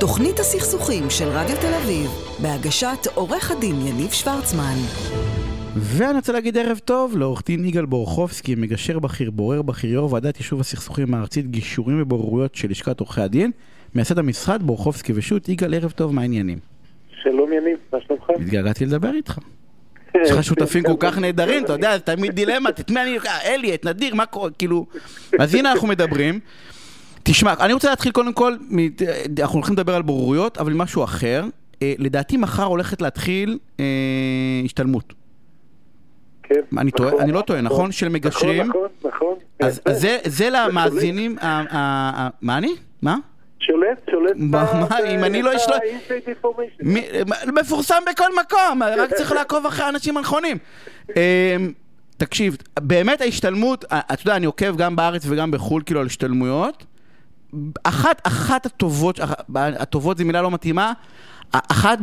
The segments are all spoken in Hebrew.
תוכנית הסכסוכים של רדיו תל אביב, בהגשת עורך הדין יניב שוורצמן. ואני רוצה להגיד ערב טוב לעורך דין יגאל בורחובסקי, מגשר בכיר, בורר בכיר, יו"ר ועדת יישוב הסכסוכים הארצית, גישורים ובוררויות של לשכת עורכי הדין, מייסד המשרד בורחובסקי ושות', יגאל ערב טוב, מה העניינים? שלום יניב, מה שלומך? התגעגעתי לדבר איתך. יש לך שותפים כל כך נהדרים, אתה יודע, תמיד דילמה, את מי אני... אלי, את נדיר, מה קורה, כאילו... אז הנה אנחנו מדברים. תשמע, אני רוצה להתחיל קודם כל, אנחנו הולכים לדבר על בוררויות, אבל משהו אחר. אה, לדעתי מחר הולכת להתחיל אה, השתלמות. כן, אני טועה, נכון, אני לא טועה, נכון? של מגשרים. נכון, נכון. אז אז זה- זה למאזינים, מה אני? מה? שולט, שולט. מה, אם אני לא אשלוט- מפורסם בכל מקום, רק צריך לעקוב אחרי האנשים הנכונים. אמ, תקשיב, באמת ההשתלמות, אתה יודע, אני עוקב גם בארץ וגם בחו"ל, כאילו, על השתלמויות. אחת, אחת הטובות, הטובות זו מילה לא מתאימה, אחת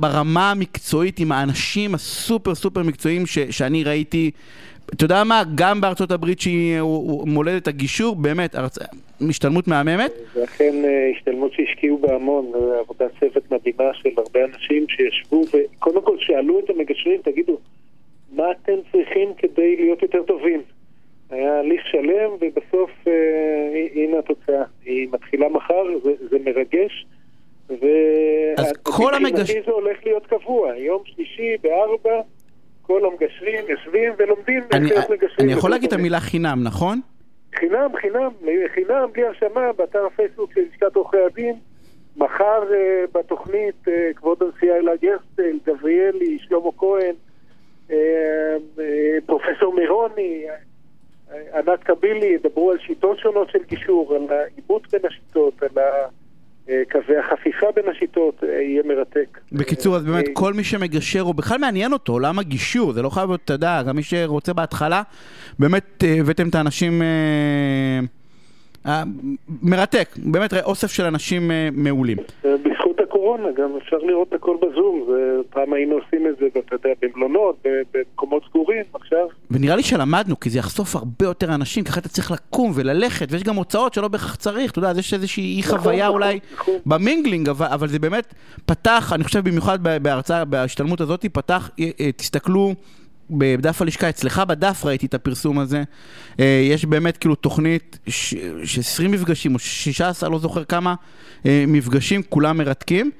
ברמה המקצועית עם האנשים הסופר סופר מקצועיים ש, שאני ראיתי, אתה יודע מה, גם בארצות הברית שהיא מולדת הגישור, באמת, ארצ... השתלמות מהממת. ואכן אה, השתלמות שהשקיעו בה המון, אה, עבודת צוות מדהימה של הרבה אנשים שישבו וקודם כל שאלו את המגשרים, תגידו, מה אתם צריכים כדי להיות יותר טובים? היה הליך שלם ובסוף אה, הנה התוצאה. היא מתחילה מחר, זה, זה מרגש. אז כל המגש- ומבחינתי זה הולך להיות קבוע, יום שלישי בארבע, כל המגשרים יושבים ולומדים אני. אני יכול להגיד את. המילה חינם, נכון? חינם, חינם, חינם, בלי הרשמה, באתר הפייסבוק של לשכת עורכי הדין. מחר אה, בתוכנית אה, כבוד הנשיאה אלה גרסטל, גבריאלי, שלמה כהן, אה, אה, פרופסור מירוני, אה, ענת קבילי, ידברו על שיטות שונות של גישור, על העימות בין השיטות, על ה- אה, קווי החפיפה בין השיטות, אה, יהיה מרתק. בקיצור, אז באמת אה, כל מי שמגשר, הוא בכלל מעניין אותו, עולם הגישור, זה לא חייב להיות, אתה יודע, גם מי שרוצה בהתחלה, באמת אה, הבאתם את האנשים... אה, מרתק, באמת אוסף של אנשים אה, מעולים. בזכות הקורונה גם אפשר לראות הכל בזום, ופעם היינו עושים את זה, אתה יודע, במלונות, במקומות סגורים, עכשיו ונראה לי שלמדנו, כי זה יחשוף הרבה יותר אנשים, ככה אתה צריך לקום וללכת, ויש גם הוצאות שלא בהכרח צריך, אתה יודע, אז יש איזושהי אי נכון, חוויה נכון, אולי נכון. במינגלינג, אבל, אבל זה באמת פתח, אני חושב במיוחד בהרצאה, בהשתלמות הזאת, פתח, אה, תסתכלו בדף הלשכה, אצלך בדף ראיתי את הפרסום הזה, אה, יש באמת כאילו תוכנית ש- ש- 20 מפגשים, או 16, לא זוכר כמה אה, מפגשים, כולם מרתקים.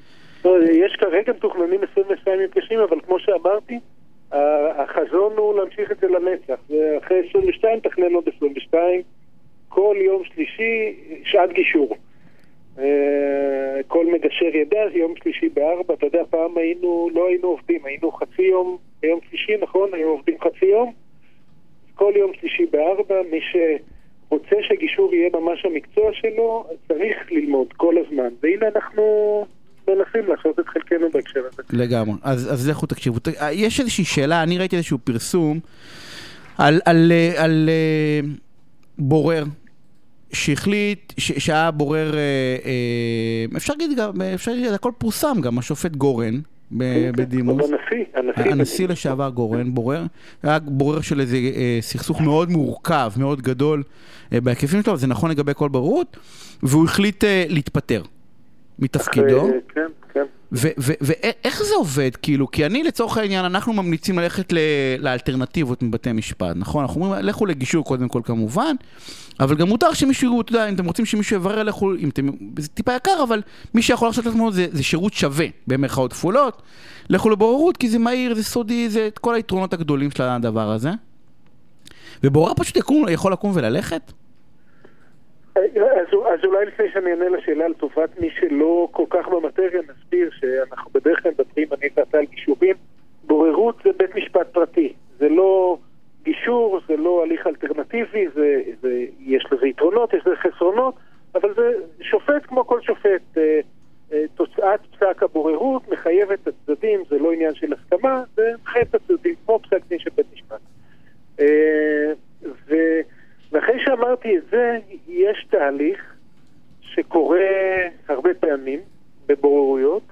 לא, יש כרגע מתוכננים 22 מפגשים, אבל כמו שאמרתי, החזון הוא להמשיך את זה לנצח. ואחרי 22 תכנן עוד 22, כל יום שלישי, שעת גישור. אה, כל מגשר ידע, יום שלישי בארבע, אתה יודע, פעם היינו, לא היינו עובדים, היינו חצי יום נכון? היינו עובדים חצי יום. כל יום שלישי בארבע, מי שרוצה שגישור יהיה ממש המקצוע שלו, צריך ללמוד כל הזמן. והנה אנחנו מנסים לעשות את חלקנו בהקשר הזה. לגמרי. אז, אז לכו תקשיבו. ת- יש איזושהי שאלה, אני ראיתי איזשהו פרסום על, על, אה, על אה, בורר שהחליט, ש, שהיה בורר, אה, אה, אפשר להגיד אפשר להגיד, הכל פורסם גם, השופט גורן בדימוס. כבוד הנשיא, הנשיא. לשעבר גורן, בורר, היה בורר של איזה אה, סכסוך מאוד מורכב, מאוד גדול אה, בהיקפים שלו, זה נכון לגבי כל בוררות, והוא החליט אה, להתפטר מתפקידו. כן, כן. ואיך זה עובד, כאילו? כי אני לצורך העניין, אנחנו ממליצים ללכת לאלטרנטיבות מבתי משפט, נכון? אנחנו אומרים, לכו לגישור קודם כל כמובן, אבל גם מותר שמישהו, אתה יודע, אם אתם רוצים שמישהו יברר, לכו, אם אתם, זה טיפה יקר, אבל מי שיכול לחשוב לעצמו זה, זה שירות שווה, במרכאות כפולות, לכו לבוררות, כי זה מהיר, זה סודי, זה את כל היתרונות הגדולים של הדבר הזה. ובורר פשוט יקום, יכול לקום וללכת? אז, אז אולי לפני שאני אענה לשאלה לטובת מי שלא כל כך במטריה, נסביר שאנחנו בדרך כלל מדברים, אני ואתה על גישורים. בוררות זה בית משפט פרטי. זה לא גישור, זה לא הליך אלטרנטיבי, זה, פעמים בבוררויות,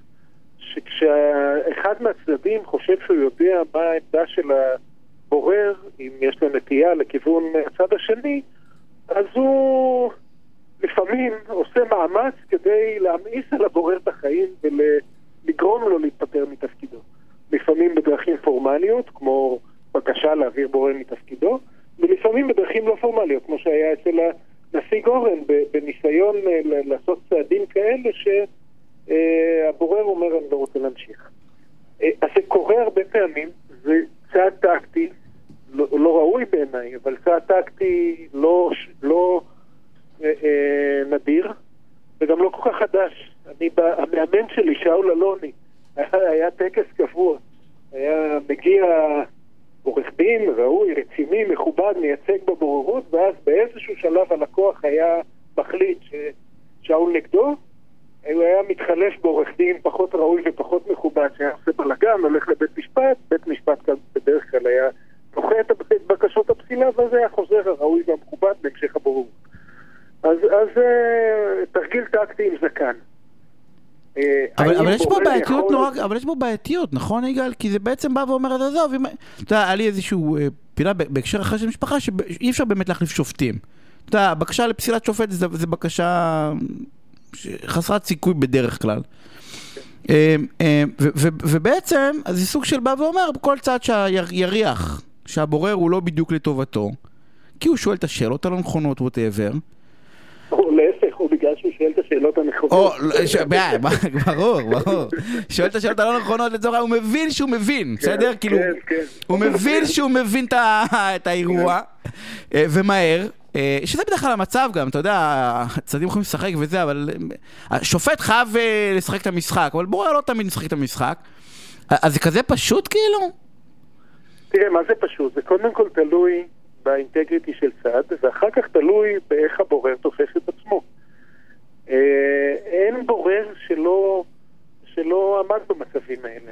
שכשאחד מהצדדים חושב שהוא יודע מה העמדה של הבורר, אם יש לו נטייה לכיוון הצד השני, אז הוא לפעמים עושה מאמץ כדי להמאיס על הבורר את החיים ולגרום לו להתפטר מתפקידו. לפעמים בדרכים פורמליות, כמו בקשה להעביר בורר מתפקידו, ולפעמים בדרכים לא פורמליות, כמו שהיה אצל ה... הנשיא גורן, בניסיון לעשות צעדים כאלה שהבורר אומר, אני לא רוצה להמשיך. אז זה קורה הרבה פעמים, זה צעד טקטי, לא, לא ראוי בעיניי, אבל צעד טקטי לא, לא אה, אה, נדיר, וגם לא כל כך חדש. אני, המאמן שלי, שאול אלוני, היה טקס קבוע. היה מגיע עורך דין ראוי, רציני, מכובד, מייצג בבוררות, ואז באיזשהו שלב הלקוח היה מחליט ששאול נגדו, הוא היה מתחלף בעורך דין פחות ראוי ופחות מכובד, שהיה עושה בלאגן, הולך לבית משפט, בית משפט בדרך כלל היה דוחה את בקשות הפסילה, ואז היה חוזר הראוי והמכובד בהמשך הבוררות. אז, אז אה, תרגיל טקטי עם זקן. אה, אבל, אבל יש פה בעייתיות יכול... נורא, אבל יש פה בעייתיות, נכון יגאל? כי זה בעצם בא ואומר, אז עזוב, אתה יודע, היה לי איזשהו אה, פינה בהקשר אחר של משפחה, שאי אפשר באמת להחליף שופטים. אתה יודע, בקשה לפסילת שופט זה, זה בקשה חסרת סיכוי בדרך כלל. ובעצם, אז זה סוג של בא ואומר, כל צד שיריח, שהבורר הוא לא בדיוק לטובתו, כי הוא שואל את השאלות הלא נכונות, ווטאבר. או להפך, או בגלל שהוא שואל את השאלות הנכונות. ברור, ברור. שואל את השאלות הלא נכונות לצורך הוא מבין שהוא מבין, כן, בסדר? כאילו, כן, כן. הוא מבין שהוא מבין את האירוע, אה, ומהר. אה, שזה בדרך כלל המצב גם, אתה יודע, הצדדים יכולים לשחק וזה, אבל השופט חייב אה, לשחק את המשחק, אבל בורר לא תמיד משחק את המשחק. אז זה כזה פשוט כאילו? תראה, מה זה פשוט? זה קודם כל תלוי באינטגריטי של צד, ואחר כך תלוי באיך הבורר תופס את עצמו. אה, אין בורר שלא, שלא עמד במצבים האלה.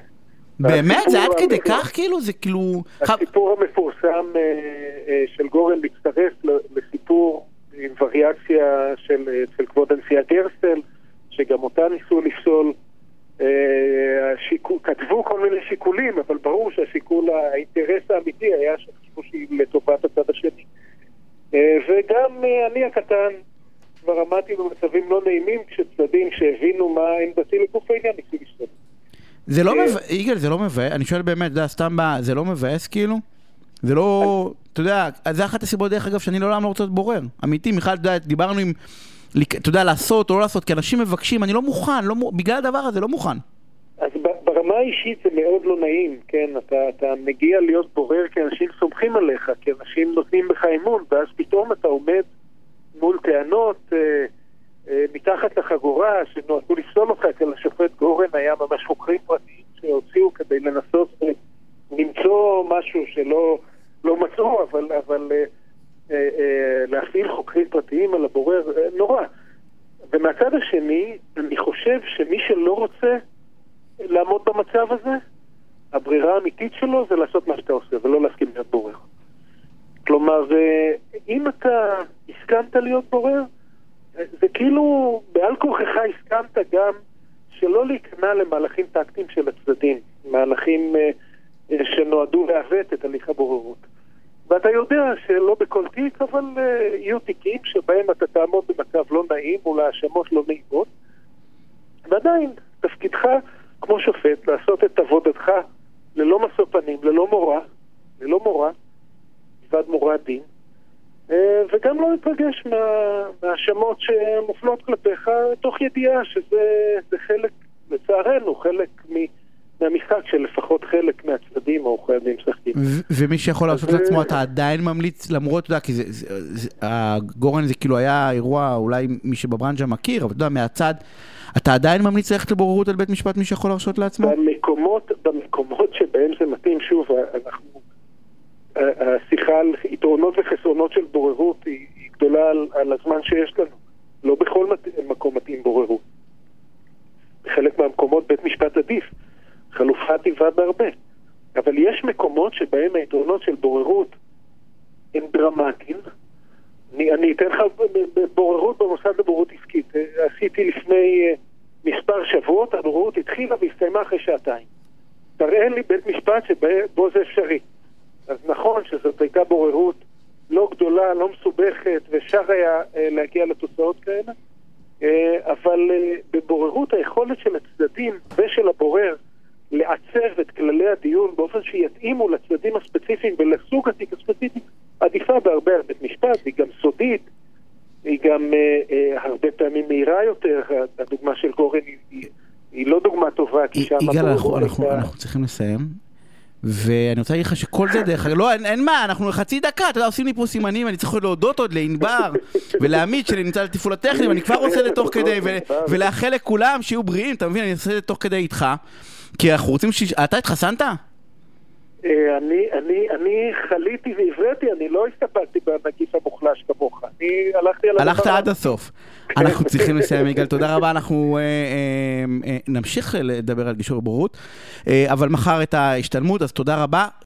באמת? זה עד כדי כך כאילו? זה כאילו... הסיפור המפורסם אה, אה, של גורן לסיפור וריאציה של, של כבוד הנשיאה גרסטל, שגם אותה ניסו לפסול. השיקול, כתבו כל מיני שיקולים, אבל ברור שהשיקול, האינטרס האמיתי היה שחשבו שהיא לטובת הצד השני. וגם אני הקטן כבר עמדתי במצבים לא נעימים כשצדדים שהבינו מה עמדתי לגוף העניין ניסו להשתתף. זה לא מבאס, יגאל, זה לא מבאס, אני שואל באמת, אתה יודע, סתם, זה לא מבאס כאילו? זה לא, אתה יודע, זה אחת הסיבות דרך אגב שאני לעולם לא רוצה להיות בורר. אמיתי, מיכל, אתה יודע, דיברנו עם, אתה יודע, לעשות או לא לעשות, כי אנשים מבקשים, אני לא מוכן, לא, בגלל הדבר הזה, לא מוכן. אז ברמה האישית זה מאוד לא נעים, כן? אתה, אתה מגיע להיות בורר כי אנשים סומכים עליך, כי אנשים נותנים בך אמון, ואז פתאום אתה עומד מול טענות אה, אה, מתחת לחגורה שנועדו לפסול אותך אצל השופט גורן היה ממש חוקרים פרטיים שהוציאו כדי לנסות אה, למצוא משהו שלא לא מצאו, אבל, אבל אה, אה, אה, להפעיל חוקרים פרטיים על הבורר, אה, נורא. ומהצד השני, אני חושב שמי שלא רוצה לעמוד במצב הזה, הברירה האמיתית שלו זה לעשות מה שאתה עושה ולא להסכים להיות בורר. כלומר, אם אתה הסכמת להיות בורר, זה כאילו בעל כורחך הסכמת גם שלא להיכנע למהלכים טקטיים של הצדדים, מהלכים אה, שנועדו לעוות את הליך הבוררות. ואתה יודע שלא בכל תיק, אבל יהיו תיקים שבהם אתה תעמוד במצב לא נעים מול האשמות לא נעימות, ועדיין, תפקידך כמו שופט לעשות את עבודתך ללא משוא פנים, ללא מורא, ללא מורא, מלבד מורא דין, אה, וגם לא להתרגש מהאשמות שמופנות כלפיך, תוך ידיעה שזה חלק, לצערנו, חלק מהמשחק של לפחות חלק מהצדדים או חייבים משחקים. ומי שיכול לעשות לעצמו, אתה עדיין ממליץ, למרות, אתה יודע, כי הגורן זה כאילו היה אירוע, אולי מי שבברנז'ה מכיר, אבל אתה יודע, מהצד, אתה עדיין ממליץ ללכת לבוררות על בית משפט, מי שיכול להרשות לעצמו? במקומות, במקומות שבהם זה מתאים, שוב, אנחנו השיחה על יתרונות וחסרונות של בוררות היא, גדולה על, על הזמן שיש לנו. לא בכל מקום מתאים בוררות. בחלק מהמקומות בית משפט עדיף. חלופה עדיפה בהרבה. אבל יש מקומות שבהם היתרונות של בוררות הם דרמטיים. אני, אני אתן לך בוררות במוסד לבוררות עסקית. עשיתי לפני אה, מספר שבועות, הבוררות התחילה והסתיימה אחרי שעתיים. תראה לי בית משפט שבו זה אפשרי. אז נכון שזאת הייתה בוררות לא גדולה, לא מסובכת, ואפשר היה אה, להגיע לתוצאות כאלה, אה, אבל אה, בבוררות היכולת של הצדדים ושל הבורר לעצב את כללי הדיון באופן שיתאימו לצדדים הספציפיים ולסוג התיק הספציפי יפה בהרבה על בית משפט, היא גם סודית, היא גם אה, אה, הרבה פעמים מהירה יותר, הדוגמה של גורן היא, היא, היא לא דוגמה טובה, כי שם... יגאל, אנחנו, אנחנו, הייתה- אנחנו צריכים לסיים. ואני רוצה להגיד לך שכל זה דרך אגב, לא, אין, אין מה, אנחנו חצי דקה, אתה יודע, עושים לי פה סימנים, אני צריך להודות עוד לענבר ולעמית שנמצא לתפעול הטכני, ואני כבר עושה את זה תוך כדי, ולאחל לכולם שיהיו בריאים, אתה מבין, אני עושה את זה תוך כדי איתך, כי אנחנו רוצים ש... אתה התחסנת? אה, אני, אני, אני חליתי והבראתי, אני לא הסתפקתי בנגיף המוחלש כמוך. אני הלכתי על הדבר... הלכת עד הסוף. אנחנו צריכים לסיים, יגאל, תודה רבה, אנחנו אה, אה, אה, נמשיך לדבר על גישור בורות, אה, אבל מחר את ההשתלמות, אז תודה רבה.